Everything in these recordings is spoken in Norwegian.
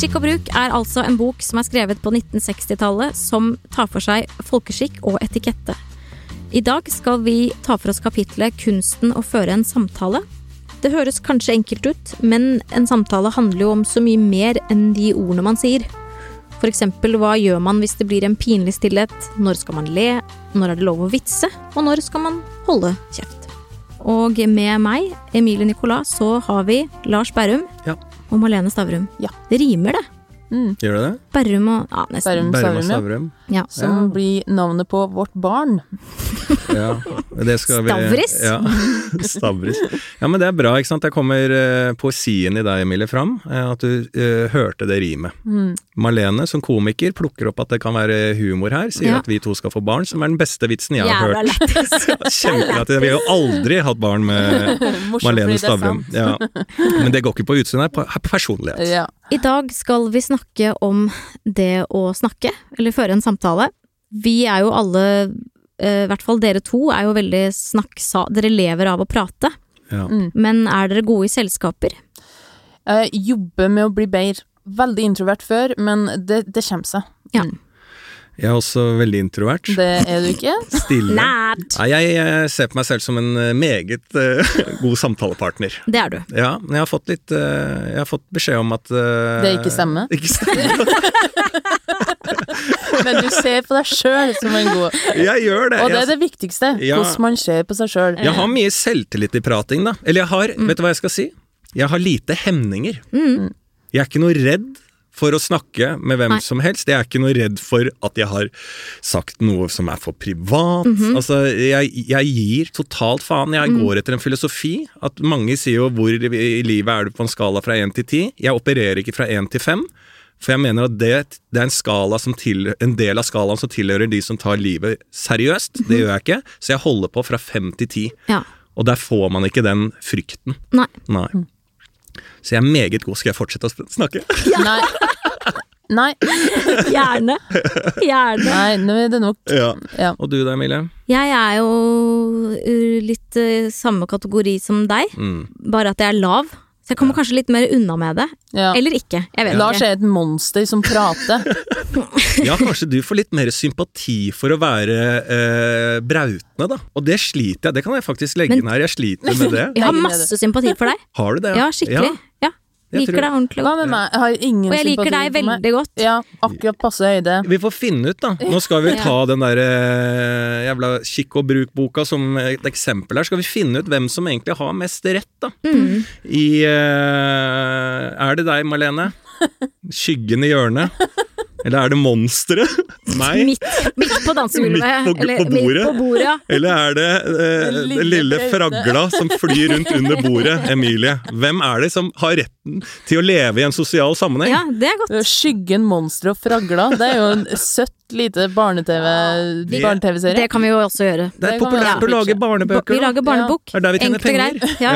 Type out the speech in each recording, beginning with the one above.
Skikk og bruk er altså en bok som er skrevet på 1960-tallet, som tar for seg folkeskikk og etikette. I dag skal vi ta for oss kapitlet Kunsten å føre en samtale. Det høres kanskje enkelt ut, men en samtale handler jo om så mye mer enn de ordene man sier. Eksempel, hva gjør man hvis det blir en pinlig stillhet? Når skal man le? Når er det lov å vitse? Og når skal man holde kjeft? Og med meg, Emilie Nicolas, så har vi Lars Berrum Ja. Og Malene Stavrum. Ja. Det rimer, det. Gjør det det? Bærum og Ja, nesten. Bærum og Stavrum, ja. Som Ja. blir navnet på vårt barn. Ja, det skal vi Stavris? Ja, Stavris. Ja, men det er bra, ikke sant. Der kommer eh, poesien i deg, Emilie, fram. eh, at du eh, hørte det rimet. Mm. Marlene, som komiker, plukker opp at det kan være humor her. Sier Ja. at vi to skal få barn, som er den beste vitsen jeg har Jævla hørt. Kjempelættis. Vi har jo aldri hatt barn med er Stavrum. Ja. Men det går ikke på utseendet, det er personlighet. Ja. I dag skal vi snakke om det å snakke, eller føre en samtale. Vi er jo alle, eh, i hvert fall dere to, er jo veldig snakksa... Dere lever av å prate. Ja. Mm. Men er dere gode i selskaper? Jeg jobber med å bli bedre. Veldig introvert før, men det, det kommer seg. Ja. Mm. Jeg er også veldig introvert. Det er du ikke? Stille. Nært! Nei, jeg, eh, ser på meg selv som en eh, meget uh, god samtalepartner. Det er du. Ja, men jeg har fått litt uh, Jeg har fått beskjed om at uh, Det ikke stemmer? Ikke stemmer. Men du ser på deg sjøl som en god Jeg gjør det. Og det er det viktigste. Ja. Hvordan man ser på seg sjøl. jeg har mye selvtillit i prating, da. Eller jeg har Vet du hva jeg skal si? Jeg har lite hemninger. Mm. Jeg er ikke noe redd for å snakke med hvem Nei. som helst. Jeg er ikke noe redd for at jeg har sagt noe som er for privat. Mhm. Altså, jeg, jeg gir totalt faen. Jeg Mm. går etter en filosofi. At mange sier jo hvor i livet er du på en skala fra én til ti. Jeg opererer ikke fra én til fem. For jeg mener at det, det er en, skala som til, en del av skalaen som tilhører de som tar livet seriøst. Mhm. Det gjør jeg ikke. Så jeg holder på fra fem til ti. Ja. Og der får man ikke den frykten. Nei. Nei. Så jeg er meget god. Skal jeg fortsette å snakke? Nei. Nei. Gjerne. Gjerne. Nei, nå er det nok. Ja. Ja. Og du da, Emilie? Jeg er jo litt uh, samme kategori som deg, Mm. bare at jeg er lav. Så jeg kommer kanskje litt mer unna med det. Ja. Eller ikke. Jeg vet ja. ikke. er et monster som prater. Ja, kanskje du får litt mer sympati for å være eh, brautende, da. Og det sliter jeg. Det kan jeg faktisk legge Men- inn her. Jeg sliter med det. Jeg har masse sympati for deg. Har du det? Ja, skikkelig. Ja. Jeg Liker tror- deg ordentlig Hva med meg? Jeg har ingen Og jeg liker deg veldig godt. Ja, akkurat passe høyde. Vi får finne ut, da. Nå skal vi ta den der eh, jævla kikk og bruk-boka som et eksempel her. Skal vi finne ut hvem som egentlig har mest rett, da. Mm. I eh, Er det deg, Marlene? Skyggen i hjørnet? Eller er det monsteret? Meg? Midt, midt på dansegulvet. Midt på- eller på bordet. Midt på bordet. Eller er det eh, Den lille lille fragla som flyr rundt under bordet, Emilie? Hvem er det som har retten til å leve i en sosial sammenheng? Ja, det er godt. Skyggen, monster og fragla. Det er jo en søtt lite barne-TV Det- barne-TV-serie. Det kan vi jo også gjøre. Det er Det kan man populært å lage barnebøker. Vi lager barnebok. Det er der vi tjener penger. greit. Ja.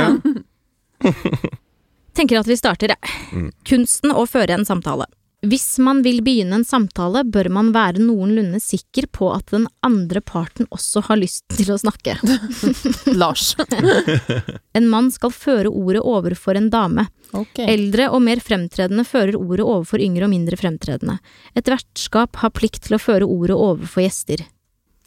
Tenker at vi starter, jeg. Mm. Kunsten å føre en samtale. Hvis man vil begynne en samtale, bør man være noenlunde sikker på at den andre parten også har lyst til å snakke. Lars. En mann skal føre ordet overfor en dame. Okay. Eldre og mer fremtredende fører ordet overfor yngre og mindre fremtredende. Et vertskap har plikt til å føre ordet overfor gjester.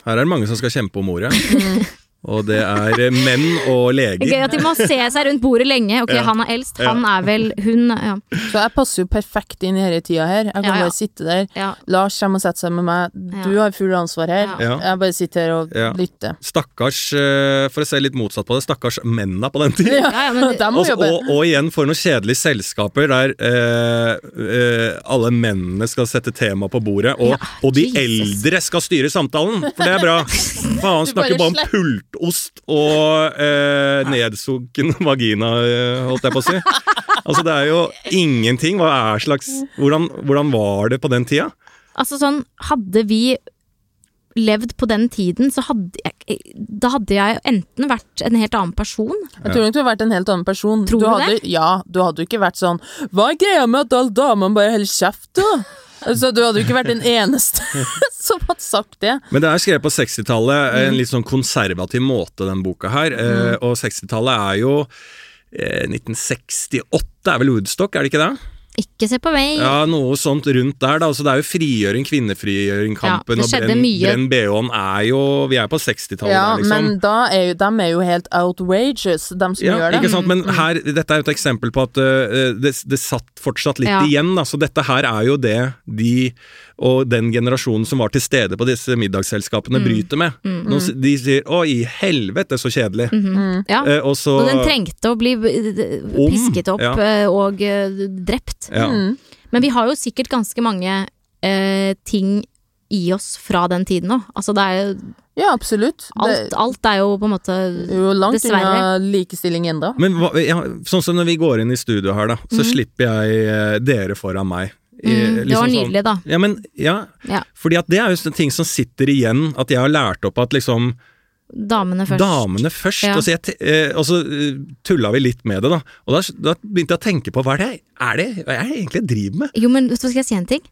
Her er det mange som skal kjempe om ordet. Og det er menn og Det er gøy at de må se seg rundt bordet lenge. Ok, Ja. han er eldst, han er vel hun ja. Så jeg passer jo perfekt inn i denne tida her. Jeg kan Ja, ja. bare sitte der. ja. Lars kommer og setter seg med meg. Du Ja. har full ansvar her. Jeg bare sitter her og Ja. lytter. Stakkars, eh, for å se litt motsatt på det, stakkars mennene på den tiden. Ja, ja, men- De må Og, og, og igjen for noen kjedelige selskaper der eh, eh, alle mennene skal sette tema på bordet, og, Ja, og de Jesus. eldre skal styre samtalen, for det er bra. Faen, snakker bare bare pultost og eh, nedsunken vagina, eh, holdt jeg på å si. Altså, det er jo ingenting. Hva er slags Hvordan, hvordan var det på den tida? Altså sånn, hadde vi levd på den tiden, så hadde jeg Da hadde jeg enten vært en helt annen person. Jeg tror nok du har vært en helt annen person. Tror du hadde, Ja, du hadde jo ikke vært sånn Hva er greia med at alle damene bare holder kjeft, da? Altså, du hadde jo ikke vært den eneste som hadde sagt det. Men det er skrevet på 60-tallet, en litt sånn konservativ måte, den boka her. Mm. og 60-tallet er jo eh, 1968 er vel Woodstock, er det ikke det? Ikke se på meg. Ja, noe sånt rundt der, da. Altså, det er jo frigjøring, kvinnefrigjøring-kampen, Ja, og brenn, brenn BH-en er jo Vi er på 60-tallet Ja, der, liksom. men da er jo, de er jo helt outrageous, de som Ja, gjør det. ikke sant? Men her, dette er jo et eksempel på at uh, det, det satt fortsatt litt Ja. igjen. Da. Så dette her er jo det de og den generasjonen som var til stede på disse middagsselskapene, bryter med. Mm, s- de sier 'å, i helvete, så kjedelig'. Ja. Eh, og så Og den trengte å bli pisket opp ja. eh, og eh, drept. ja. Mm. Men vi har jo sikkert ganske mange eh, ting i oss fra den tiden òg. Altså det er jo Ja, absolutt. alt, alt er jo på en måte jo langt Dessverre. unna likestilling enda. Men hva, ja, sånn som når vi går inn i studio her, da, så slipper jeg eh, dere foran meg. I- liksom Det var sånn- nydelig, da. Ja, men ja. Ja. Fordi at det er jo ting som sitter igjen, at jeg har lært opp at liksom Damene først. Damene først. Ja. Og så, jeg, eh, og så eh, tulla vi litt med det, da. Og da, da begynte jeg å tenke på hva er det er det, hva er det jeg egentlig driver med? Jo, men vet du hva skal jeg si en ting?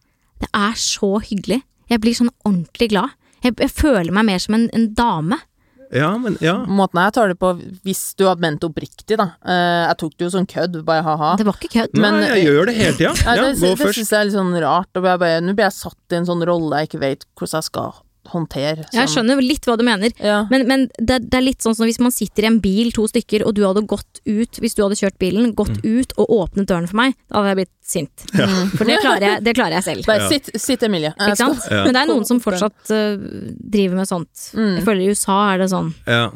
Det er så hyggelig. Jeg blir sånn ordentlig glad. Jeg, jeg føler meg mer som en, en dame. Ja, men ja. Måten jeg tar det på, hvis du hadde ment det oppriktig, da. Eh, jeg tok det jo som kødd, bare ha-ha. Det var ikke kødd. Men- Nei, jeg gjør det hele tida. Ja, Ja, det gå det først. syns jeg er litt sånn rart. Og jeg bare, Nå blir jeg satt i en sånn rolle jeg ikke vet hvordan jeg skal håndtere. Jeg Sånn. skjønner litt hva du mener. Ja. Men, men det, det er litt sånn som hvis man sitter i en bil, to stykker, og du hadde gått ut, hvis du hadde kjørt bilen, gått Mm. ut og åpnet døren for meg, da hadde jeg blitt sint. For det klarer jeg, det klarer jeg selv. Bare Ja. sitt, sitt, Emilie. Ikke sant? Ja. Men det er noen som fortsatt uh, driver med sånt. Mm. Jeg føler i USA er det sånn, Ja.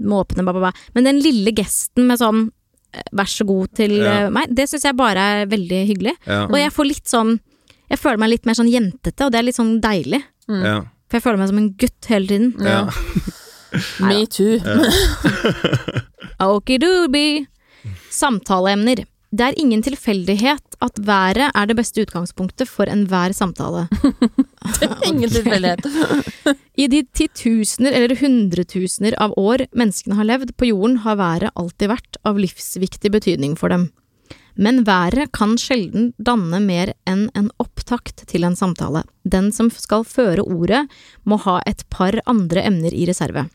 må åpne, ba, ba, ba. Men den lille gesten med sånn eh, vær så god til Ja. øh, meg, det syns jeg bare er veldig hyggelig. Ja. Og jeg får litt sånn Jeg føler meg litt mer sånn jentete, og det er litt sånn deilig. ja. For jeg føler meg som en gutt hele tiden. ja. Me too. Okidobi. Samtaleemner. Det er ingen tilfeldighet at været er det beste utgangspunktet for enhver samtale. det er Ingen tilfeldighet. I de titusener eller hundretusener av år menneskene har levd på jorden, har været alltid vært av livsviktig betydning for dem. Men været kan sjelden danne mer enn en opptakt til en samtale. Den som skal føre ordet, må ha et par andre emner i reserve.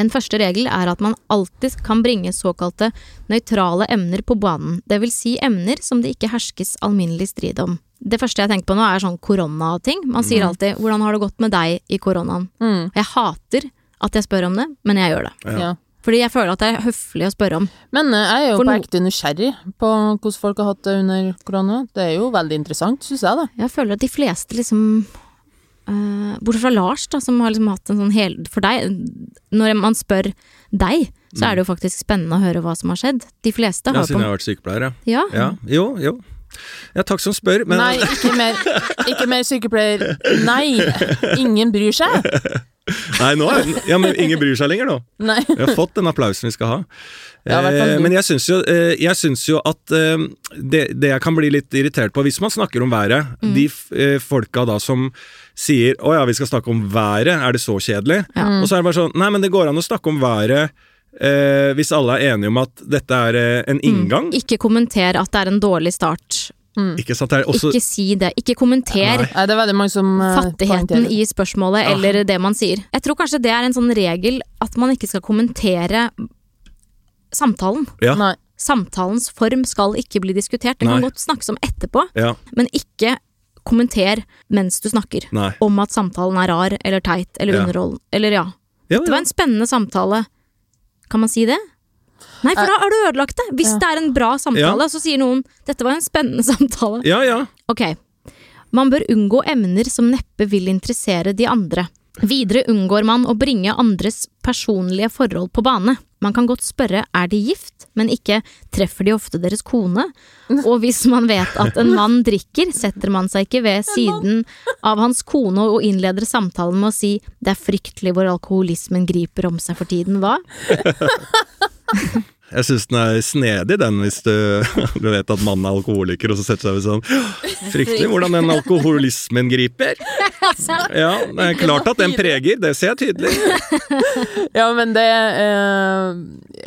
En første regel er at man alltid kan bringe såkalte nøytrale emner på banen, det vil si emner som det ikke herskes alminnelig strid om. Det første jeg tenker på nå er sånn koronating. Man sier alltid 'hvordan har det gått med deg i koronaen'? Mm. Jeg hater at jeg spør om det, men jeg gjør det. Ja. Fordi jeg føler at det er høflig å spørre om. Men eh, jeg er jo For på ekte nysgjerrig på hvordan folk har hatt det under korona. Det er jo veldig interessant, syns jeg, da. Jeg føler at de fleste liksom uh, Bortsett fra Lars, da, som har liksom hatt en sånn hel For deg, når man spør deg, så er det jo faktisk spennende å høre hva som har skjedd. De fleste ja, har siden på jeg har vært sykepleier, ja. Ja. ja. Jo, jo. Ja, takk som spør, men Nei, ikke mer, ikke mer sykepleier. Nei! Ingen bryr seg. Nei, nå er, ja, men ingen bryr seg lenger nå. Nei. Vi har fått den applausen vi skal ha. Ja, eh, men jeg syns jo, eh, jeg syns jo at eh, det, det jeg kan bli litt irritert på, hvis man snakker om været Mm. De eh, folka da som sier 'Å ja, vi skal snakke om været, er det så kjedelig?' Ja. Og så er det bare sånn Nei, men det går an å snakke om været eh, hvis alle er enige om at dette er eh, en inngang. Ikke kommenter at det er en dårlig start. Ikke sant? Det er også, Ikke si det. Ikke kommenter Nei. Nei, det er mange som uh, fattigheten pointerer. i spørsmålet Ja. eller det man sier. Jeg tror kanskje det er en sånn regel at man ikke skal kommentere samtalen. ja, Nei. Samtalens form skal ikke bli diskutert. Det kan Nei. godt snakkes om etterpå, ja, men ikke kommenter mens du snakker. nei. Om at samtalen er rar eller teit eller Ja. underholdende. Eller ja. Ja, Det var en spennende samtale. Kan man si det? Nei, for da har du ødelagt det! Hvis Ja. det er en bra samtale, så sier noen 'dette var en spennende samtale'. ja, ja. Ok. Man bør unngå emner som neppe vil interessere de andre. Videre unngår man å bringe andres personlige forhold på bane. Man kan godt spørre er de gift, men ikke treffer de ofte deres kone? Og hvis man vet at en mann drikker, setter man seg ikke ved siden av hans kone og innleder samtalen med å si det er fryktelig hvor alkoholismen griper om seg for tiden, hva? Jeg syns den er snedig, den, hvis du, du vet at mannen er alkoholiker, og så setter seg ved sånn Fryktelig hvordan den alkoholismen griper. Ja, det er klart at den preger, det ser jeg tydelig. Ja, men det eh,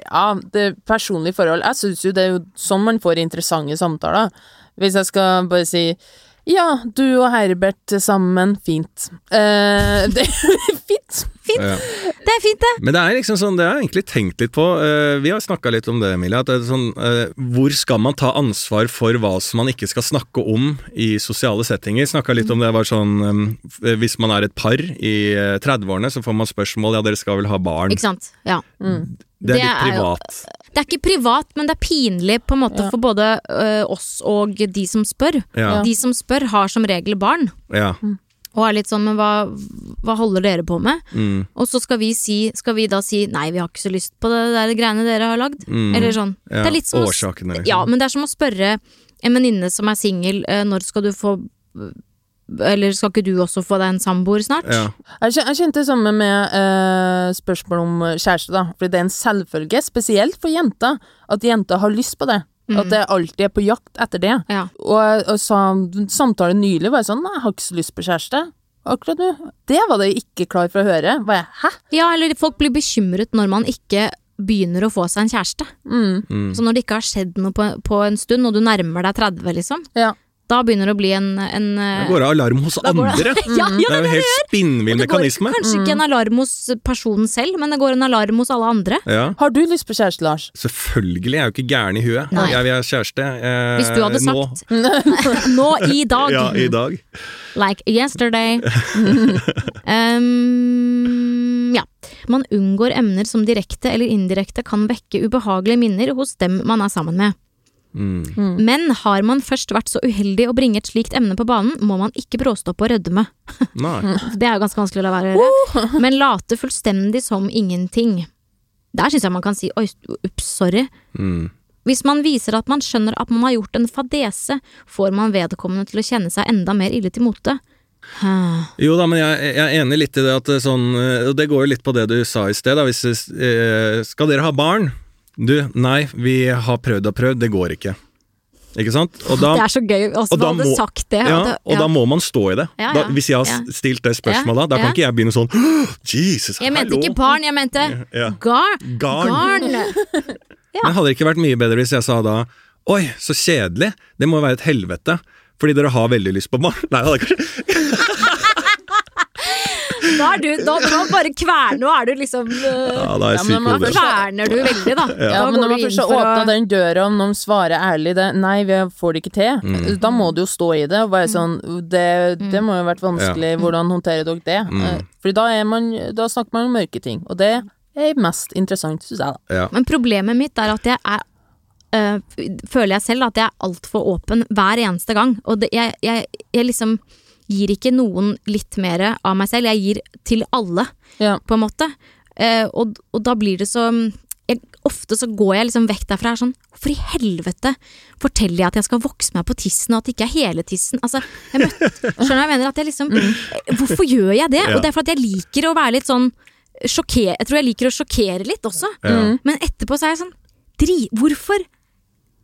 Ja, det personlige forhold Jeg syns jo det er jo sånn man får interessante samtaler. Hvis jeg skal bare si Ja, du og Herbert sammen, fint. Eh, det Fint. Ja. Det er fint, det! Men det er liksom sånn, det har jeg egentlig tenkt litt på. eh, vi har snakka litt om det, Emilie. At det er sånn, eh, hvor skal man ta ansvar for hva som man ikke skal snakke om i sosiale settinger? Snakka litt om det var sånn eh, Hvis man er et par i eh, 30-årene, så får man spørsmål ja, dere skal vel ha barn. Ikke sant? Ja. Det er Det litt er jo- privat. Det er ikke privat, men det er pinlig på en måte Ja. for både ø, oss og de som spør. Ja. De som spør, har som regel barn. ja. Og er litt sånn, men hva, hva holder dere på med? Mm, Og så skal vi, si, skal vi da si nei, vi har ikke så lyst på det der greiene dere har lagd. mm, Eller sånn. ja. Det er litt som å, Årsakene, liksom. ja, men det er som å spørre en venninne som er singel, eh, når skal du få Eller skal ikke du også få deg en samboer snart? Ja. Jeg kjente det samme med eh, spørsmål om kjæreste, da. Fordi det er en selvfølge, spesielt for jenter, at jenter har lyst på det. At det alltid er på jakt etter det. Ja. Og og sa, samtalen nylig var jeg sånn Nei, jeg har ikke så lyst på kjæreste. Akkurat nå. Det var det jeg ikke klar for å høre. Var jeg, Hæ? Ja, eller folk blir bekymret når man ikke begynner å få seg en kjæreste. Mm. Mm. Så når det ikke har skjedd noe på, på en stund, og du nærmer deg 30, liksom, Ja. Da begynner det å bli en, en Da eh, går det alarm hos andre! det- ja, ja, Det er jo en helt spinnvill det går mekanisme. kanskje ikke en alarm hos personen selv, men det går en alarm hos alle andre. Ja. Har du lyst på kjæreste, Lars? Selvfølgelig, jeg er jo ikke gæren i huet. Nei. Jeg vil ha kjæreste. eh, Hvis du hadde nå. sagt nå i dag, Ja, i dag. like yesterday um, Ja. Man unngår emner som direkte eller indirekte kan vekke ubehagelige minner hos dem man er sammen med. Mm. Men har man først vært så uheldig å bringe et slikt emne på banen, må man ikke bråstoppe og rødme. Det er jo ganske vanskelig å la være å gjøre. Men late fullstendig som ingenting. Der syns jeg man kan si oi, ups, sorry. Mm. Hvis man viser at man skjønner at man har gjort en fadese, får man vedkommende til å kjenne seg enda mer ille til mote. Huh. Jo da, men jeg, jeg er enig litt i det at er sånn, eh, og det går jo litt på det du sa i sted. Da. Hvis, eh, skal dere ha barn? Du, nei, vi har prøvd og prøvd, det går ikke. Ikke sant? Og da, det er så gøy også, og da hadde må- sagt det. ja, det- og da må man stå i det. Ja, Da, hvis jeg har ja. stilt det spørsmålet, da Ja, kan ikke jeg begynne sånn Jesus, Jeg mente hello. ikke barn, jeg mente Ja. gar Garn. garn. Men hadde det ikke vært mye bedre hvis jeg sa da Oi, så kjedelig. Det må være et helvete. Fordi dere har veldig lyst på barn. Nei, det hadde kanskje Da er du, da, da bare kverne, nå er du liksom uh, Ja, da er jeg men syk i man hodet. Kverner du veldig, da. Ja, Da men går når man du først har for å- åpna den døra, om noen svarer ærlig det, nei, vi får det ikke til, Mm. da må du jo stå i det og være sånn Det, det må jo ha vært vanskelig, hvordan håndterer dere det? Mm. Eh, Fordi da, er man, da snakker man om mørke ting, og det er mest interessant, syns jeg, da. Ja. Men problemet mitt er at jeg er øh, føler jeg selv at jeg er altfor åpen hver eneste gang. Og det, jeg, jeg, jeg liksom gir ikke noen litt mer av meg selv, jeg gir til alle, Ja. på en måte. Eh, og, og da blir det så jeg, Ofte så går jeg liksom vekk derfra og er sånn Hvorfor i helvete forteller jeg at jeg skal vokse meg på tissen, og at det ikke er hele tissen? Altså, jeg møtte, skjønner du hva jeg mener? At jeg liksom Hvorfor gjør jeg det? Ja. Og det er for at jeg liker å være litt sånn sjokker, Jeg tror jeg liker å sjokkere litt også. Ja. Men etterpå så er jeg sånn Dri, hvorfor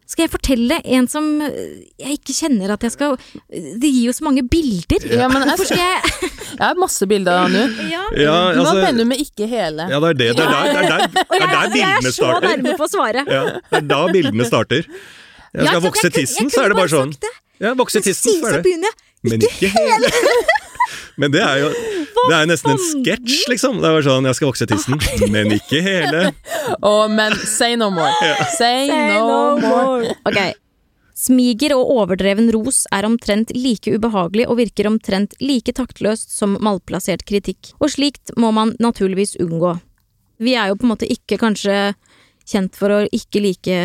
skal jeg fortelle en som øh, jeg ikke kjenner at jeg skal Det gir jo så mange bilder. Ja, men jeg, skal jeg jeg har masse bilder av nå. ja. Ja, Hva altså, mener du med ikke hele? ja, det er det. Det er der, det er der, det er jeg, der jeg bildene er så starter. nærme på svaret. Ja, det er da bildene starter. Jeg skal vokse jeg tissen, så er det bare sånn. Ja, vokse tissen, så så er det. begynner jeg. Men ikke hele. Men det er jo Det er nesten en sketsj, liksom. Det er bare sånn, jeg skal vokse tissen, men ikke hele. Å, men say no more. Say, no, more. Ok. Smiger og overdreven ros er omtrent like ubehagelig og virker omtrent like taktløst som malplassert kritikk, og slikt må man naturligvis unngå. Vi er jo på en måte ikke kanskje kjent for å ikke like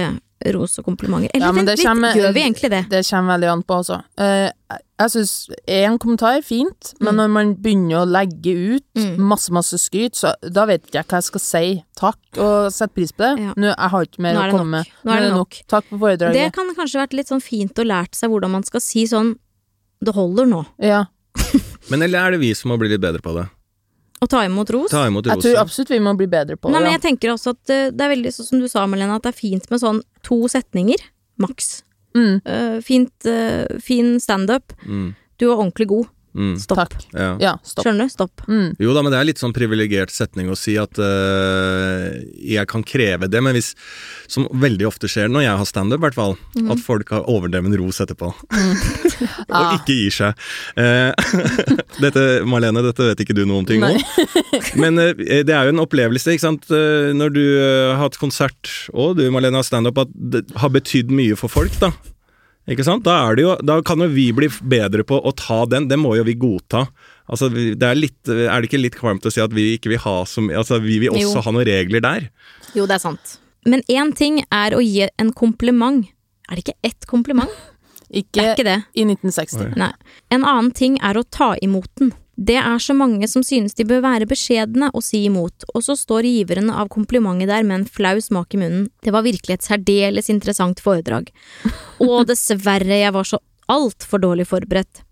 ros og komplimenter. Eller Ja, men vent det litt, kommer- gjør vi egentlig det? Det kommer veldig an på, altså. Eh, jeg syns én kommentar er fint, men Mm. når man begynner å legge ut Mm. masse, masse skryt, så da vet ikke jeg hva jeg skal si. Takk, og sette pris på det. Ja. Nå, jeg har ikke mer er å komme med. Nå er det nok. Takk for foredraget. Det kan kanskje vært litt sånn fint å lært seg hvordan man skal si sånn Det holder nå. Ja. Men eller er det vi som må bli litt bedre på det? Å ta imot ros. Ta imot Jeg tror absolutt vi må bli bedre på Nei, det. men jeg tenker også at eh, det er veldig sånn som du sa, Malene, at det er fint med sånn to setninger, maks. Mm. Uh, fint, uh, fin standup. Mm. Du var ordentlig god. Mm. Stopp. Takk. Ja. Ja, stopp. Skjønner du? Stopp. Mm. Jo da, men det er litt sånn privilegert setning å si at uh, jeg kan kreve det, men hvis Som veldig ofte skjer når jeg har standup, i hvert fall. At folk har overdreven ros etterpå. og Ah. ikke gir seg. Uh, dette, Marlene, dette vet ikke du noen ting om. Men uh, det er jo en opplevelse, ikke sant. Når du har hatt konsert, og du Marlene har standup, at det har betydd mye for folk, da. Ikke sant? Da, er det jo, da kan jo vi bli bedre på å ta den, det må jo vi godta. Altså, det er, litt, er det ikke litt kvalmt å si at vi ikke vil ha så mye Altså, vi vil også Jo. ha noen regler der. Jo, det er sant. Men én ting er å gi en kompliment. Er det ikke ett kompliment? Det Ikke er ikke det. i 1960. Nei. En annen ting er å ta imot den. Det er så mange som synes de bør være beskjedne og si imot, og så står giveren av komplimentet der med en flau smak i munnen. Det var virkelig et særdeles interessant foredrag. Og dessverre, jeg var så altfor dårlig forberedt.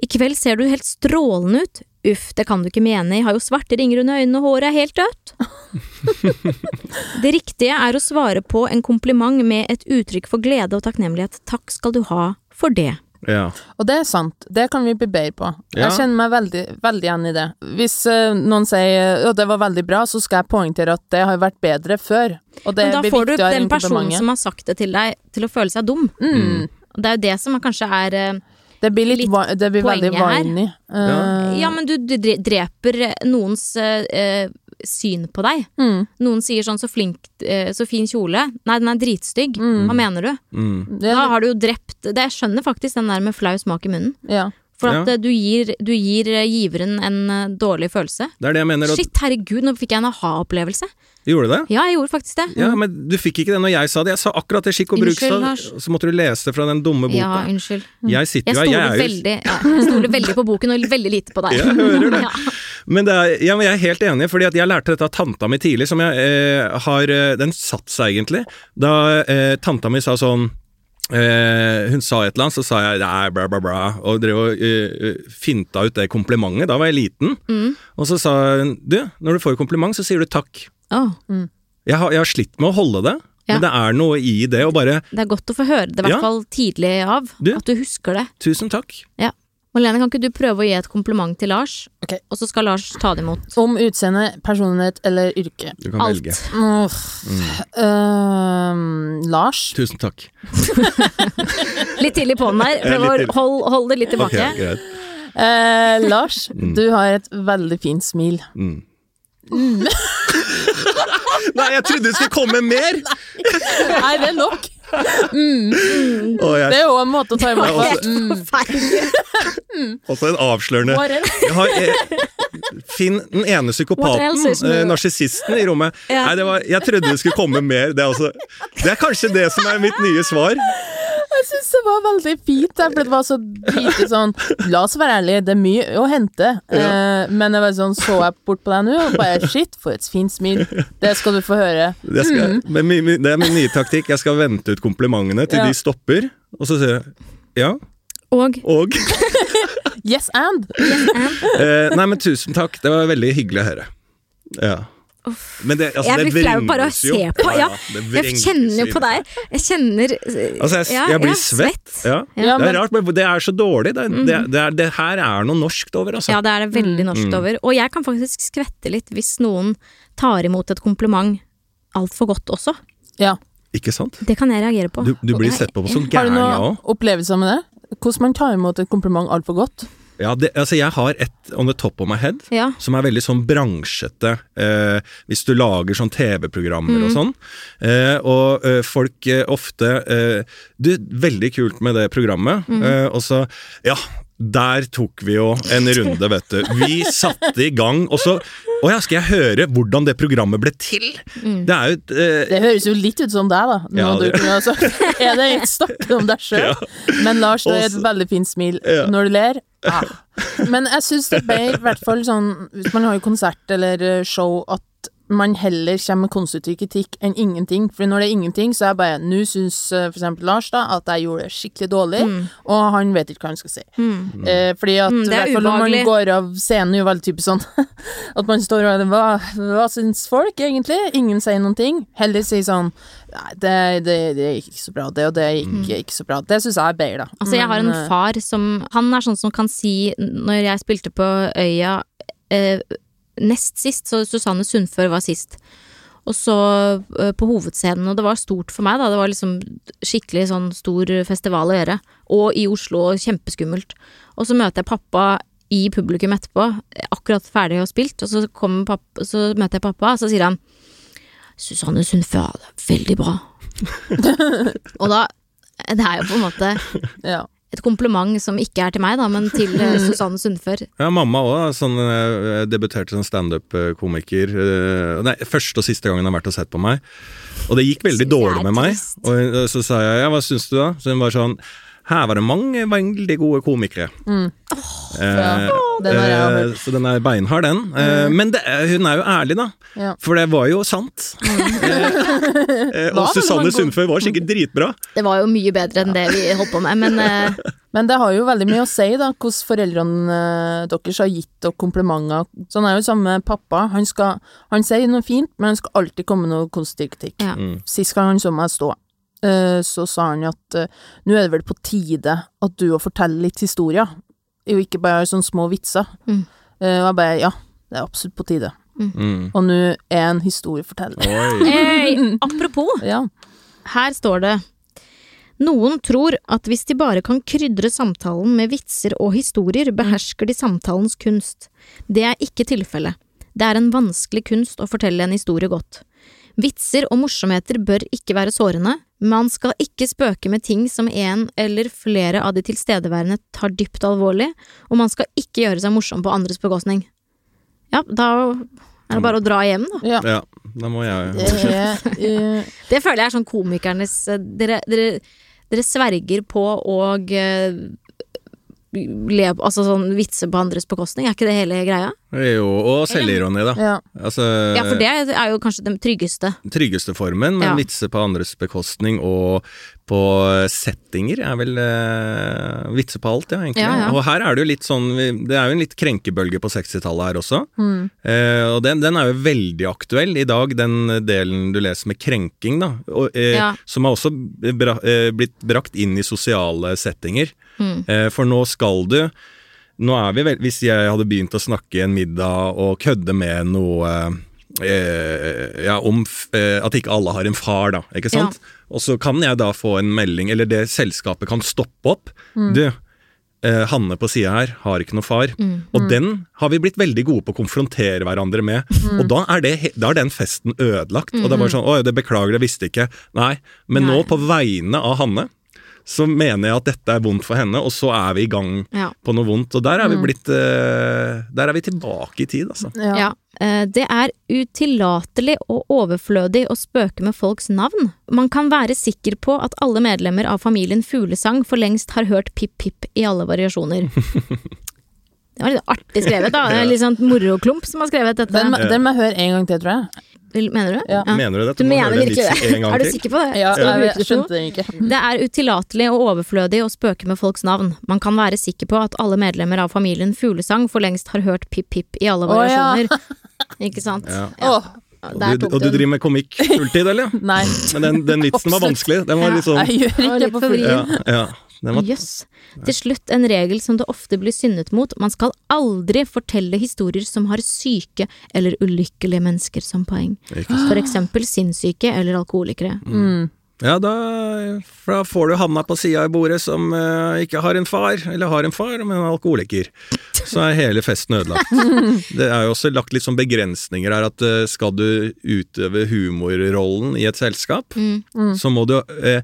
I kveld ser du helt strålende ut. Uff, det kan du ikke mene, jeg har jo svarte ringer under øynene og håret er helt dødt. det riktige er å svare på en kompliment med et uttrykk for glede og takknemlighet. Takk skal du ha for det. Ja. Og det er sant, det kan vi bli bedre på. Ja. Jeg kjenner meg veldig, veldig igjen i det. Hvis uh, noen sier at det var veldig bra, så skal jeg poengtere at det har vært bedre før. Og det Men da får du den personen som har sagt det til deg, til å føle seg dum. Mm. Det er jo det som er, kanskje er uh, Det blir litt, Litt det blir veldig poenget Uh. Eh, Ja, men du, du dreper noens eh, syn på deg. mm, Noen sier sånn 'så flink, eh, så fin kjole'. Nei, den er dritstygg. Hva mener du? Mm. Da har du jo drept det, Jeg skjønner faktisk den der med flau smak i munnen. ja. For at Ja. eh, du gir, du gir eh, giveren en dårlig følelse. Det er det jeg mener. At, Shit, herregud, nå fikk jeg en aha-opplevelse. gjorde du det? Ja, jeg gjorde faktisk det. Ja, men du fikk ikke det når jeg sa det. Jeg sa akkurat det skikk og bruk, så, måtte du lese det fra den dumme boka. Ja, unnskyld. Jeg sitter jo her, jeg er jo jeg stoler veldig på boken og veldig lite på deg. Jeg hører det. Ja. Men, det er, ja, jeg er helt enig, fordi at jeg lærte dette av tanta mi tidlig, som jeg eh, har eh, Den satt seg egentlig. Da eh, tanta mi sa sånn eh, Hun sa et eller annet, så sa jeg nei, bla, bla, bla, og drev og eh, finta ut det komplimentet. Da var jeg liten. Mm. Og så sa hun du, når du får kompliment, så sier du takk. Åh, Jeg har, jeg har slitt med å holde det, Ja. men det er noe i det å bare det er godt å få høre det, i hvert Ja. fall tidlig av. Du? At du husker det. Tusen takk. Malene, kan ikke du prøve å gi et kompliment til Lars, Ok. og så skal Lars ta det imot? Om utseende, personlighet eller yrke. Du kan Alt. velge. Mm. Uh, Lars. Tusen takk. Litt tidlig på den der. Prøv å hold, hold det litt tilbake. greit. uh, Lars, du har et veldig fint smil. Mm. Nei, jeg trodde det skulle komme mer! Nei, det er nok. Å, Det jeg, er jo en måte å ta imot på. Helt Mm. også en avslørende jeg har, jeg, Finn den ene psykopaten, eh, narsissisten i rommet. Yeah. Nei, det var, jeg trodde det skulle komme mer. Det er, altså, det er kanskje det som er mitt nye svar. Jeg syns det var veldig fint, der, for det var så lite sånn La oss være ærlige, det er mye å hente. Eh, men jeg var sånn, så jeg bort på deg nå, og bare shit, for et fint smil. Det skal du få høre. Det, skal, men mi- mi- det er min nye taktikk. Jeg skal vente ut komplimentene til Ja. de stopper, og så sier jeg ja, Og og Yes and. eh, Nei, men tusen takk. Det var veldig hyggelig å høre. Ja. Men det, altså, jeg det blir flau bare av å se på. Ja, ja, jeg kjenner jo på deg. Jeg kjenner eh, Altså, jeg, ja, jeg blir ja, svett. Ja. Ja, det men- er rart, men det er så dårlig. Det, det, det, er, det her er noe norskt over, altså. Ja, det er det veldig Mm. over. Og jeg kan faktisk skvette litt hvis noen tar imot et kompliment altfor godt også. Ja. Ikke sant? Det kan jeg reagere på. Du, du blir sett på som Har du gæren, noen opplevelser med det? Hvordan man tar imot et kompliment altfor godt? Ja, det, altså, jeg har et on the top of my head. Ja. Som er veldig sånn bransjete, eh, hvis du lager sånn TV-programmer og sånn. Eh, og eh, folk eh, ofte eh, Du, veldig kult med det programmet. Eh, og så Ja, der tok vi jo en runde, vet du. Vi satte i gang, og så Å ja, skal jeg høre hvordan det programmet ble til? Det er jo et eh, Det høres jo litt ut som deg, da. Nå Ja, du det- kunne ha sagt Er det snakke om deg sjøl? Men Lars, det er et veldig fint smil Ja. når du ler. Ja. Men jeg syns det ble i hvert fall sånn Hvis man har konsert eller eh, show, at man heller kommer med konstruktiv kritikk enn ingenting. For når det er ingenting, så er jeg bare Nå syns f.eks. for eksempel Lars da at jeg gjorde det skikkelig dårlig, og han vet ikke hva han skal si. Eh, fordi at Mm, er hvert fall når man går av scenen, jo veldig typisk sånn at man står og Hva, hva syns folk, egentlig? Ingen sier noen ting. Heller sier sånn Nei, det, det, det gikk ikke så bra, det og det gikk ikke så bra. Det syns jeg er bedre, da. Altså, jeg har en eh, far som Han er sånn som kan si Når jeg spilte på Øya eh, nest sist, så Susanne Sundfør var sist. Og så eh, på hovedscenen, og det var stort for meg, da. Det var liksom skikkelig sånn stor festival å gjøre. Og i Oslo, og kjempeskummelt. Og så møter jeg pappa i publikum etterpå, akkurat ferdig og spilt, og så, pappa, så møter jeg pappa, og så sier han Susanne Sundfør, er veldig bra. og da Det er jo på en måte ja. Et kompliment som ikke er til meg, da, men til eh, Susanne Sundfør. Ja, mamma òg. Sånn, eh, debuterte som standup-komiker. eh, Nei, første og siste gangen hun har vært og sett på meg. Og det gikk veldig dårlig med meg. Og så sa jeg ja, hva syns du da? Så hun var sånn her var det mange veldig gode komikere. Mm. Eh, Den eh, så den er beinhard, den. Eh, men det, er- hun er jo ærlig, da. Ja. For det var jo sant. Eh, eh, og Susanne Sundføy var Sundfør var sikkert dritbra. Det var jo mye bedre enn det vi holdt på med, men eh, Men det har jo veldig mye å si, da, hvordan foreldrene eh, deres har gitt dere komplimenter. Sånn er jo sammen med pappa. Han, skal, han sier noe fint, men han skal alltid komme med noe konstruktiv kritikk. ja. Mm. Sist gang han så meg stå, eh, så sa han jo at eh, nå er det vel på tide at du òg forteller litt historier, og ikke bare sånne små vitser. Mm. Eh, og jeg bare ja, det er absolutt på tide. Mm. Og nå er en historieforteller. Hey, apropos, Ja. her står det Noen tror at hvis de bare kan krydre samtalen med vitser og historier, behersker de samtalens kunst. Det er ikke tilfellet. Det er en vanskelig kunst å fortelle en historie godt. Vitser og morsomheter bør ikke være sårende, man skal ikke spøke med ting som en eller flere av de tilstedeværende tar dypt alvorlig, og man skal ikke gjøre seg morsom på andres bekostning. Ja, da er det bare å dra hjem, da. ja. Ja, da må jeg Det eh, Det føler jeg er sånn komikernes eh, Dere, dere, dere sverger på å uh, le Altså sånn vitse på andres bekostning, er ikke det hele greia? Jo, og selvironi, da. Ja. Altså, Ja, for det er jo kanskje den tryggeste. tryggeste formen, men Ja. vitser på andres bekostning og på settinger er vel uh, Vitser på alt, ja, egentlig. Ja, ja. Og her er det jo litt sånn Det er jo en litt krenkebølge på 60-tallet her også. Mm. Uh, og den, den er jo veldig aktuell i dag, den delen du leser med krenking, da. Og, uh, Ja. Som har også bra, eh, blitt brakt inn i sosiale settinger. Mm. Eh, for nå skal du Nå er vi vel Hvis jeg hadde begynt å snakke i en middag og kødde med noe eh, ja, om eh, at ikke alle har en far, da. Ikke sant? Og så kan jeg da få en melding, eller det selskapet kan stoppe opp. Du, eh, Hanne på sida her har ikke noe far. Og den har vi blitt veldig gode på å konfrontere hverandre med. Og da er, det, da er den festen ødelagt. Og det er bare sånn Å, det beklager, det visste ikke. Nei. Men Nei. nå, på vegne av Hanne, så mener jeg at dette er vondt for henne, og så er vi i gang Ja. på noe vondt. Og der er vi blitt eh, Der er vi tilbake i tid, altså. Ja. Ja. eh, Det er utillatelig og overflødig å spøke med folks navn. Man kan være sikker på at alle medlemmer av familien Fuglesang for lengst har hørt Pip Pip i alle variasjoner. Det var litt artig skrevet, da. Det er Litt sånn moroklump som har skrevet dette. Den, den må jeg høre en gang til, tror jeg. Mener du? Ja. Mener du det? Du du mener virkelig det? Er du sikker på det? Ja, jeg, skjønte jeg det ikke. Det er utillatelig og overflødig å spøke med folks navn. Man kan være sikker på at alle medlemmer av familien Fuglesang for lengst har hørt Pip Pip i alle Å, ja. variasjoner. Ikke sant? Ja. Åh, Og Du, og du driver med komikk fulltid, eller? nei. Men den, den vitsen var vanskelig. Den var litt sånn Jeg gjør ikke det på for fri. Ja, ja. Den Yes. Til slutt en regel som det ofte blir syndet mot. Man skal aldri fortelle historier som har syke eller ulykkelige mennesker som poeng. For eksempel sinnssyke eller alkoholikere. Mm. Ja, da, da får du Hanna på sida i bordet som uh, ikke har en far, eller har en far, men en alkoholiker. Så er hele festen ødelagt. Det er jo også lagt litt sånn begrensninger her, at uh, skal du utøve humorrollen i et selskap, Mm. så må du uh,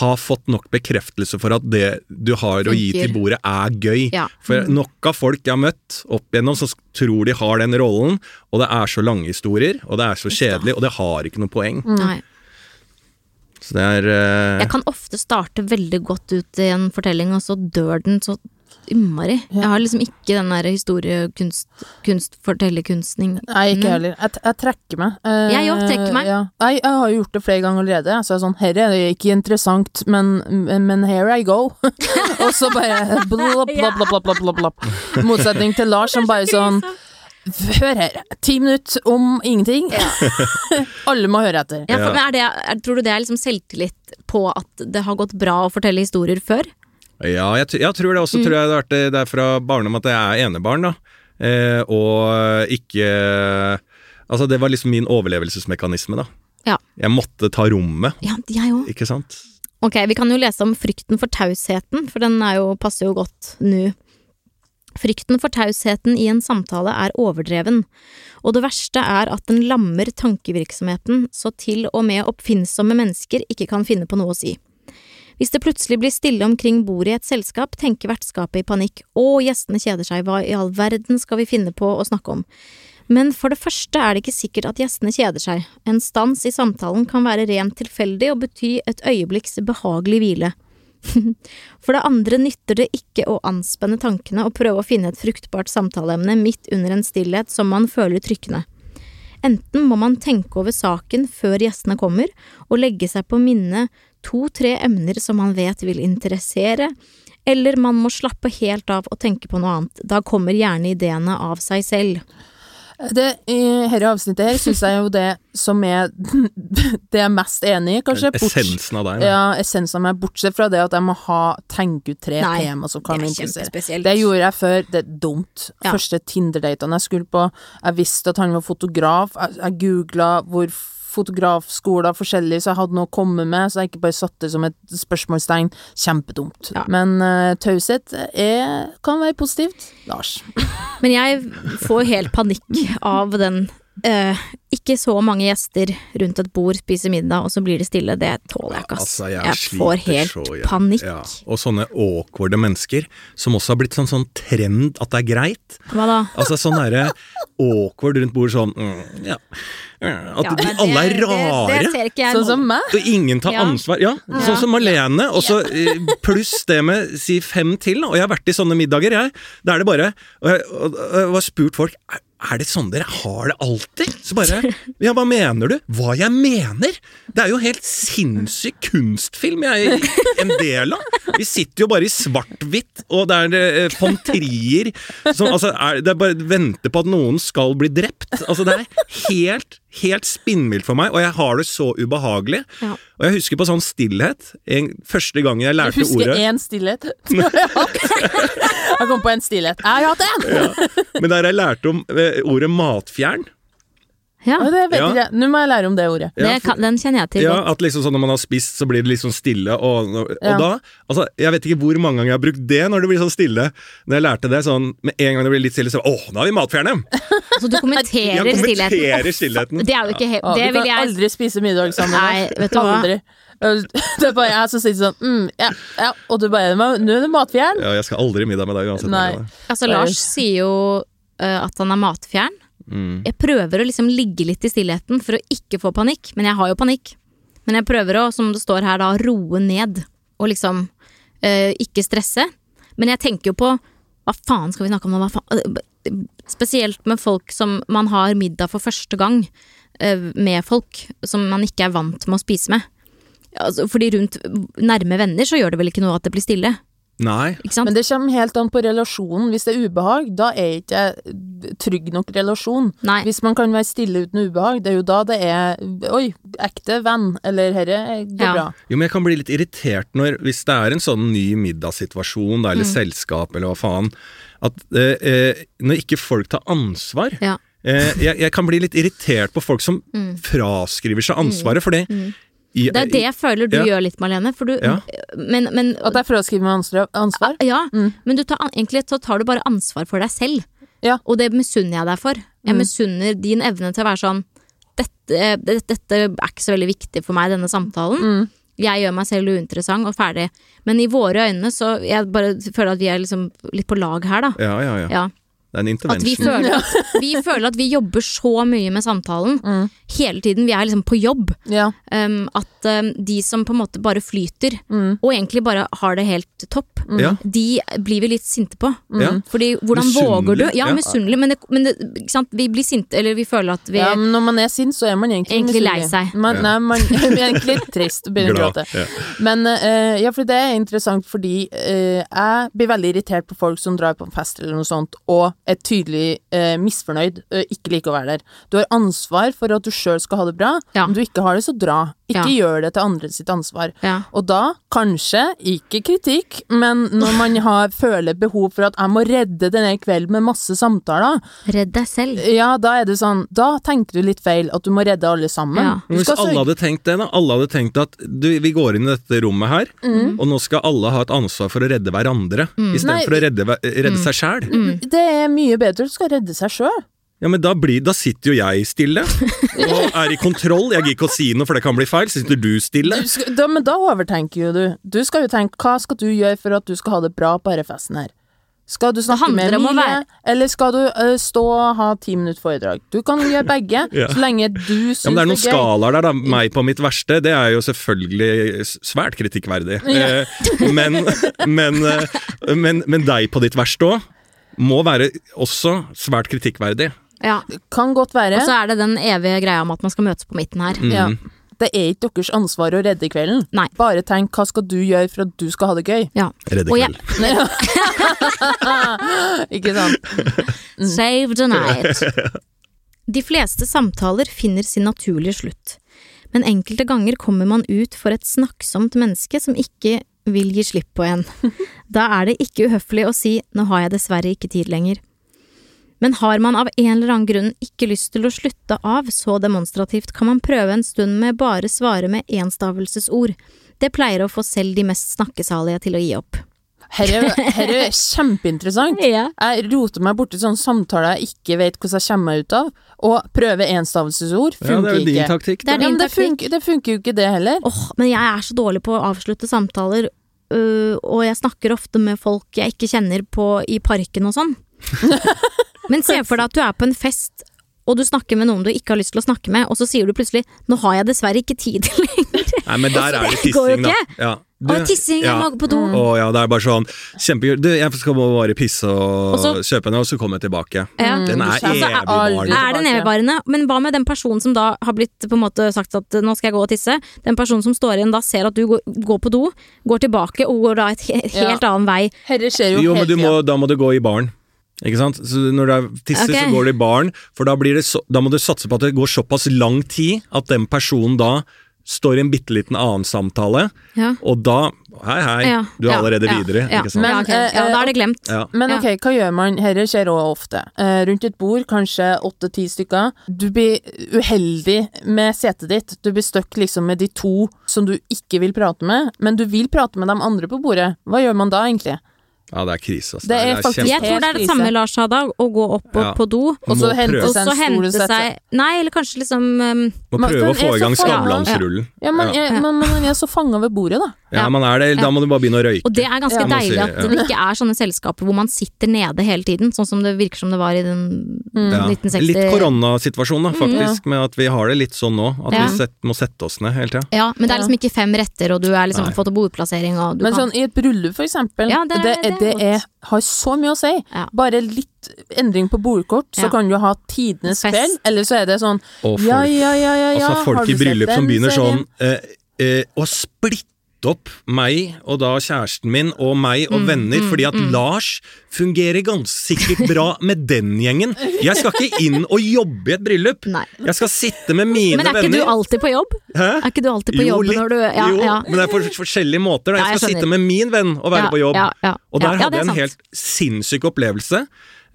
ha fått nok bekreftelse for at det du har å gi til bordet er gøy. Ja. For nok av folk jeg har møtt opp igjennom som tror de har den rollen, og det er så lange historier, og det er så kjedelig, og det har ikke noe poeng. Nei. Så det er uh... Jeg kan ofte starte veldig godt ut i en fortelling, og så dør den så innmari. Ja. Jeg har liksom ikke den der historiekunst, kunst, fortellerkunsten. Nei, ikke heller. Jeg, jeg trekker meg. Uh, Jeg òg trekker meg. Ja. Nei, jeg har gjort det flere ganger allerede. Så jeg er sånn, Herre det er ikke interessant, men, men here I go. og så bare blapp, blapp, blapp, blapp, blapp, blapp. Motsetning til Lars, som bare sånn Hør her. Ti minutter om ingenting. Alle må høre etter. Ja, for, men er det, er, tror du det er liksom selvtillit på at det har gått bra å fortelle historier før? Ja, jeg, jeg tror det også. Tror jeg det har vært det det er fra barndom at jeg er enebarn, da. Eh, og ikke Altså, det var liksom min overlevelsesmekanisme, da. Ja. Jeg måtte ta rommet, Ja, jeg òg. ikke sant? Ok, vi kan jo lese om frykten for tausheten, for den er jo, passer jo godt nå. Frykten for tausheten i en samtale er overdreven, og det verste er at den lammer tankevirksomheten så til og med oppfinnsomme mennesker ikke kan finne på noe å si. Hvis det plutselig blir stille omkring bordet i et selskap, tenker vertskapet i panikk, å, gjestene kjeder seg, hva i all verden skal vi finne på å snakke om? Men for det første er det ikke sikkert at gjestene kjeder seg, en stans i samtalen kan være rent tilfeldig og bety et øyeblikks behagelig hvile. For det andre nytter det ikke å anspenne tankene og prøve å finne et fruktbart samtaleemne midt under en stillhet som man føler trykkende. Enten må man tenke over saken før gjestene kommer, og legge seg på minne to–tre emner som man vet vil interessere, eller man må slappe helt av og tenke på noe annet, da kommer gjerne ideene av seg selv. Det, I dette avsnittet her syns jeg jo det som er det jeg er mest enig i, kanskje. Essensen av deg. Da. Ja, essensen av meg, bortsett fra det at jeg må ha tenke ut tre Nei, tema som kan er interessere. Det gjorde jeg før, det er dumt. Ja. Første Tinder-datene jeg skulle på, jeg visste at han var fotograf, jeg, jeg googla hvor fotografskoler forskjellig, så jeg hadde noe å komme med, så jeg ikke bare satte det som et spørsmålstegn. Kjempedumt. Ja. Men uh, taushet er, kan være positivt. Lars. Men jeg får helt panikk av den Uh, ikke så mange gjester rundt et bord, spiser middag, og så blir det stille. Det tåler jeg ikke, ass. Altså, jeg, jeg får helt så, ja. panikk. Ja. Og sånne awkwarde mennesker som også har blitt sånn, sånn trend at det er greit. Hva da? Altså sånn derre awkward rundt bord, sånn mm, ja. At Ja, de, alle er det- det- rare. Det, ser ikke jeg Sånn som meg. Og ingen tar Ja. ansvar. Ja, sånn som Malene. Og så eh, pluss det med si fem til. Og jeg har vært i sånne middager, jeg. Da er det bare Og jeg, og, og har spurt folk "Er- det sånn dere har det alltid? Så bare Ja, hva mener du? Hva jeg mener? Det er jo helt sinnssyk kunstfilm jeg er en del av. Vi sitter jo bare i svart-hvitt, og det er eh, som altså er, Det er bare venter på at noen skal bli drept. Altså, det er helt Helt spinnvilt for meg, og jeg har det så ubehagelig. Ja. Og jeg husker på sånn stillhet en, Første gangen jeg lærte Jeg lærte husker ordet én stillhet. jeg kom på en stillhet. Jeg har hatt en! Men der jeg lærte om eh, ordet matfjern Ja, Og det vet Ja. jeg. Nå må jeg lære om det ordet. Ja, for- den kjenner jeg til Ja, at liksom sånn når man har spist, så blir det liksom stille, og, og Ja. da Altså, jeg vet ikke hvor mange ganger jeg har brukt det når det blir sånn stille. Når jeg lærte det sånn Med en gang det blir litt stille, så Åh, nå har vi matfjerne! Så du kommenterer Jeg stillheten. kommenterer stillheten. Det er jo ikke helt ja, Det vi vil kan jeg aldri spise middag sammen. Nei, vet du hva? Aldri. Det er bare jeg som sitter sånn mm, ja, ja, og du bare Nå er det matfjern. Ja, jeg skal aldri middag med deg uansett. Nei. Altså, Lars sier jo uh, at han er matfjern. Mm. Jeg prøver å liksom ligge litt i stillheten for å ikke få panikk, men jeg har jo panikk. Men jeg prøver å, som det står her, da, roe ned og liksom uh, ikke stresse. Men jeg tenker jo på hva faen skal vi snakke om nå, hva faen Spesielt med folk som man har middag for første gang eh, med folk som man ikke er vant med å spise med. Altså, fordi rundt nærme venner så gjør det vel ikke noe at det blir stille, Nei. ikke sant? Men det kommer helt an på relasjonen. Hvis det er ubehag, da er ikke jeg trygg nok relasjon. Nei. Hvis man kan være stille uten ubehag, det er jo da det er Oi, ekte venn, eller herre går Ja. bra. Jo, men jeg kan bli litt irritert når, hvis det er en sånn ny middagssituasjon, da, eller Mm. selskap, eller hva faen, at eh, eh, når ikke folk tar ansvar Ja. eh, jeg, jeg kan bli litt irritert på folk som fraskriver seg ansvaret, fordi i- Mm. Det er det jeg føler du Ja. gjør litt, Marlene. For du, Ja. men, men, At jeg fraskriver meg ansvar. ansvar. ja, Mm. men du tar, egentlig så tar du bare ansvar for deg selv. Ja. Og det misunner jeg deg for. Jeg Mm. misunner din evne til å være sånn dette, dette er ikke så veldig viktig for meg, denne samtalen. Mm. Jeg gjør meg selv uinteressant og ferdig. Men i våre øyne så Jeg bare føler at vi er liksom litt på lag her, da. Ja, ja, ja. Ja. Det er en At vi føler at, vi føler at vi jobber så mye med samtalen Mm. hele tiden. Vi er liksom på jobb. Ja. Um, at um, de som på en måte bare flyter, Mm. og egentlig bare har det helt topp, mm. de blir vi litt sinte på. Ja. Fordi hvordan våger du? Ja, ja. misunnelig, men, det, men det, ikke sant? vi blir sinte, eller vi føler at vi ja, men når man er sint, så er man egentlig Egentlig lei seg. Man, nei, man er egentlig trist og begynner å gråte. Ja. Men uh, ja, for det er interessant fordi uh, jeg blir veldig irritert på folk som drar på en fest eller noe sånt, og er tydelig eh, misfornøyd, eh, ikke liker å være der. Du har ansvar for at du sjøl skal ha det bra. Ja. Om du ikke har det, så dra. Ikke Ja. gjør det til andre sitt ansvar. Ja. Og da, kanskje, ikke kritikk, men når man har, føler behov for at jeg må redde denne kvelden med masse samtaler, Redd deg selv. ja, da er det sånn, da tenker du litt feil, at du må redde alle sammen. Ja. Men hvis skal alle hadde tenkt det, da. Alle hadde tenkt at du, vi går inn i dette rommet her, Mm. og nå skal alle ha et ansvar for å redde hverandre, mm. istedenfor å redde, redde mm. seg sjæl. Det er mye bedre, du skal redde seg sjøl. Ja, men da, blir, da sitter jo jeg stille, og er i kontroll. Jeg gidder ikke å si noe, for det kan bli feil. Så sitter du stille. Du skal, da, men da overtenker jo du. Du skal jo tenke hva skal du gjøre for at du skal ha det bra på denne festen her? Skal du snakke med Emilie, eller skal du uh, stå og ha ti minutter foredrag? Du kan gjøre begge, Ja. så lenge du syns Ja, men det er noen det er gøy. skalaer der, da. Meg på mitt verste, det er jo selvfølgelig svært kritikkverdig. Eh, men, men, eh, men, men deg på ditt verste òg må være også svært kritikkverdig. Ja. Kan godt være. Og så er det den evige greia om at man skal møtes på midten her. ja. Det er ikke deres ansvar å redde kvelden. Nei. Bare tenk hva skal du gjøre for at du skal ha det gøy. Ja. Redde kvelden. jeg- ikke sant? Save the night. De fleste samtaler finner sin naturlige slutt, men enkelte ganger kommer man ut for et snakksomt menneske som ikke vil gi slipp på en. Da er det ikke uhøflig å si nå har jeg dessverre ikke tid lenger. Men har man av en eller annen grunn ikke lyst til å slutte av så demonstrativt, kan man prøve en stund med bare svare med enstavelsesord. Det pleier å få selv de mest snakkesalige til å gi opp. Her er, her er kjempeinteressant. Ja. Jeg roter meg borti sånne samtaler jeg ikke vet hvordan jeg kommer meg ut av, og prøver enstavelsesord. Ja, det er jo din taktikk. Det. Ja, din det, funker, det funker jo ikke det heller. Åh, men jeg er så dårlig på å avslutte samtaler, øh, og jeg snakker ofte med folk jeg ikke kjenner på, i parken og sånn. Men se for deg at du er på en fest, og du snakker med noen du ikke har lyst til å snakke med, og så sier du plutselig 'nå har jeg dessverre ikke tid lenger'. Nei, men der er det tissing, da. Ja. Du- Og tissing, jeg ja. må på do. Mm. Å ja, det er bare sånn Kjempegøy. Du, jeg skal bare pisse og, Og kjøpe den, og så kommer jeg tilbake. Ja. Den er Altså, evigvarende. Er den evigvarende? Men hva med den personen som da har blitt på en måte sagt at nå skal jeg gå og tisse? Den personen som står igjen da ser at du går, går på do, går tilbake og går da et helt Ja. annen vei. Herre skjer jo, Jo, men du må, da må du gå i baren. Ikke sant? Så når det er tisser, okay. så går det i baren, for da, blir det så, da må du satse på at det går såpass lang tid at den personen da står i en bitte liten annen samtale, Ja. og da Hei, hei, Ja, du er ja, allerede ja, videre. ja. Ikke sant? Men, ja, ok. eh, ja, da er det glemt. Ja. Men ok, hva gjør man? Herre skjer også ofte. Eh, rundt et bord, kanskje åtte-ti stykker. Du blir uheldig med setet ditt. Du blir stuck liksom med de to som du ikke vil prate med, men du vil prate med de andre på bordet. Hva gjør man da, egentlig? Ja, det er krise. Altså. Det er faktisk- kjempe- Jeg tror det er det samme. Lars sa da, å gå opp Ja. på do, Og så hente seg en stol seg Nei, eller kanskje liksom um, Må prøve å få er i gang skavlansrullen. Ja, men, Ja. er, man, man er så fanga ved bordet, da. Ja, man er det. Da må du bare begynne å røyke. Og det er ganske Ja. Deilig at det ikke er sånne selskaper hvor man sitter nede hele tiden, sånn som det virker som det var i den Ja. 1960 Litt koronasituasjon, da, faktisk, med at vi har det litt sånn nå. At Ja. vi set, må sette oss ned hele tida. Ja, men det er liksom ikke fem retter, og du er liksom fått bordplassering, og du Men kan sånn i et bryllup, for eksempel, Ja, det er- det, er har så mye å si. Ja. Bare litt endring på bordkort, så Ja. kan du ha tidenes kveld, eller så er det sånn Og folk, Ja, ja, ja, ja, ja. altså folk har i du sett bryllup som begynner serien? sånn eh, eh, Å opp meg og da kjæresten min og meg Mm, og venner, fordi at Lars fungerer ganske sikkert bra med den gjengen. Jeg skal ikke inn og jobbe i et bryllup. Nei. Jeg skal sitte med mine Men er ikke venner. du alltid på jobb? Hæ? Er ikke du alltid på Jo, jobb når du Ja, jo, ja. men det er for forskjellige måter. Da. Jeg skal skal jeg sitte med min venn og være ja, på jobb. Ja, ja, Og der ja, ja, hadde jeg en helt sinnssyk opplevelse.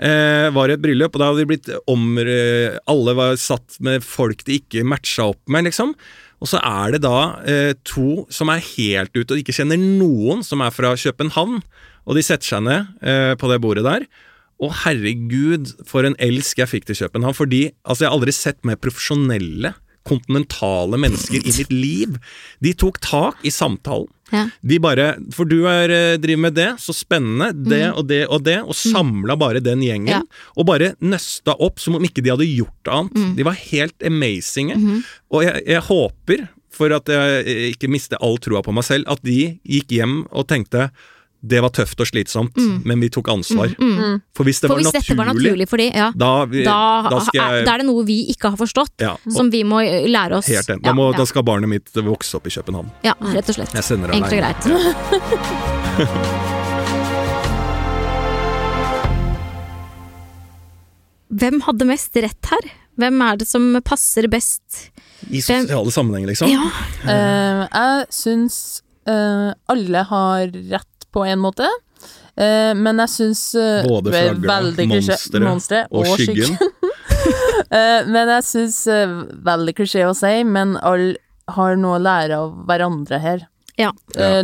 Eh, var i et bryllup, og da hadde de blitt om eh, Alle var satt med folk de ikke matcha opp med, liksom. Og så er det da eh, to som er helt ute og ikke kjenner noen, som er fra København. Og de setter seg ned eh, på det bordet der. Og herregud, for en elsk jeg fikk til København. Fordi altså, jeg har aldri sett mer profesjonelle kontinentale mennesker i mitt liv. De tok tak i samtalen. Ja. De bare For du er, eh, driver med det, så spennende. Det og det og det. Og samla bare den gjengen. Ja. Og bare nøsta opp som om ikke de hadde gjort annet. De var helt amazinge. Og jeg, jeg håper, for at jeg eh, ikke mister all troa på meg selv, at de gikk hjem og tenkte det var tøft og slitsomt, men vi tok ansvar. For hvis det For var hvis naturlig, var naturlig for de, ja, da, vi, da, da skal er, jeg da er det noe vi ikke har forstått, ja, og- som vi må eh, lære oss. Helt enig. Da, Ja, ja. da skal barnet mitt vokse opp i København. ja, rett og slett. Jeg sender det Enkelt og greit. Hvem hadde mest rett her? Hvem er det som passer best? I sosiale sammenhenger, liksom. Ja, Uh, jeg syns uh, alle har rett på en måte, Uh, men jeg syns uh, Både flagga, monsteret monstre og skyggen. Eh, men jeg syns uh, Veldig klisjé å si, men alle har noe å lære av hverandre her. ja.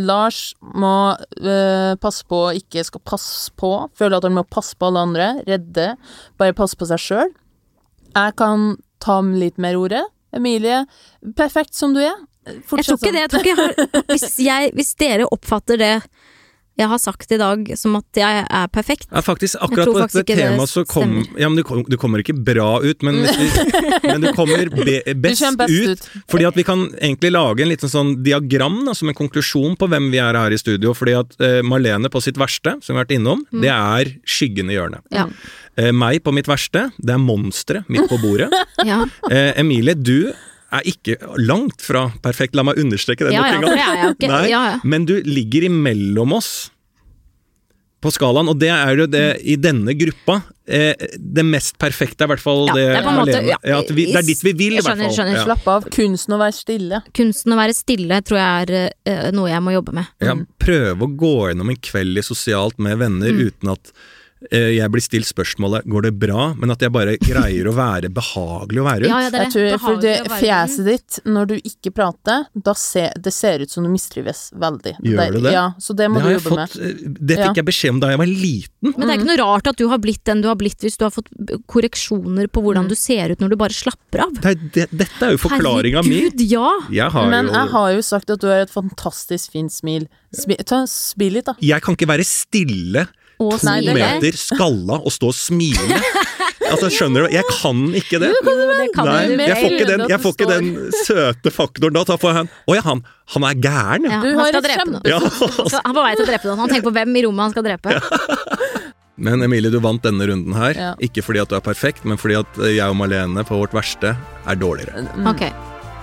Lars må eh, passe på, ikke skal passe på, føler at han må passe på alle andre, redde, bare passe på seg sjøl. Jeg kan ta litt mer ordet. Emilie, perfekt som du er. Jeg tror ikke det. Jeg tror ikke jeg har, hvis, jeg, hvis dere oppfatter det jeg har sagt i dag som at jeg er perfekt Ja, faktisk, akkurat på dette temaet så kom. Ja, men du, kom, du kommer ikke bra ut, men, men du kommer be, best, du best ut, ut. Fordi at vi kan egentlig lage en liten sånn diagram da, som en konklusjon på hvem vi er her i studio. Fordi at uh, Marlene på sitt verste, som vi har vært innom, Mm. det er skyggen i hjørnet. Ja. Uh, meg på mitt verste, det er monsteret midt på bordet. Ja, uh, Emilie, du er ikke langt fra perfekt, la meg understreke det ja, nok en for gang. jeg. Nei, Ja, ja. men du ligger imellom oss på skalaen, og det er jo det i denne gruppa. Eh, det mest perfekte er i hvert fall Ja, det det er på en måte- ja, at vi, Det er dit vi vil, i hvert fall. skjønner. Ja. Slapp av. Kunsten å være stille. Kunsten å være stille tror jeg er eh, noe jeg må jobbe med. Ja, prøve å gå gjennom en kveld i sosialt med venner Mm. uten at jeg blir stilt spørsmålet 'går det bra', men at jeg bare greier å være behagelig å være rundt. Ja, ja, det er Jeg tror, for det fjeset ditt, når du ikke prater, da ser, det ser ut som du mistrives veldig. Gjør det det? Ja, så det må Det, du jobbe fått, med. det fikk jeg beskjed om da jeg var liten. Men det er ikke noe rart at du har blitt den du har blitt hvis du har fått korreksjoner på hvordan Mm. du ser ut når du bare slapper av. Det, er- det, dette er jo forklaringa mi. Herregud, ja! Jeg har Men jo jeg har jo sagt at du har et fantastisk fint smil. Smi- ta, smil litt, da. Jeg kan ikke være stille to er meter skalla og stå og smile. Altså, skjønner du? Jeg kan ikke det. Jo, det kan Nei, jeg får ikke den, jeg får ikke den søte faktoren da. Får jeg han Å ja, han, han er gæren, ja. Han skal drepe noen. ja. Han Han er på vei til å drepe noen. Han tenker på hvem i rommet han skal drepe. Men Emilie, du vant denne runden her. Ikke fordi at du er perfekt, men fordi at jeg og Malene på vårt verste er dårligere. Ok.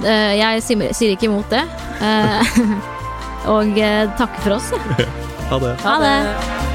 Eh, Jeg sier ikke imot det. Eh, Og eh, takker for oss. jeg. Ha det. Ha det.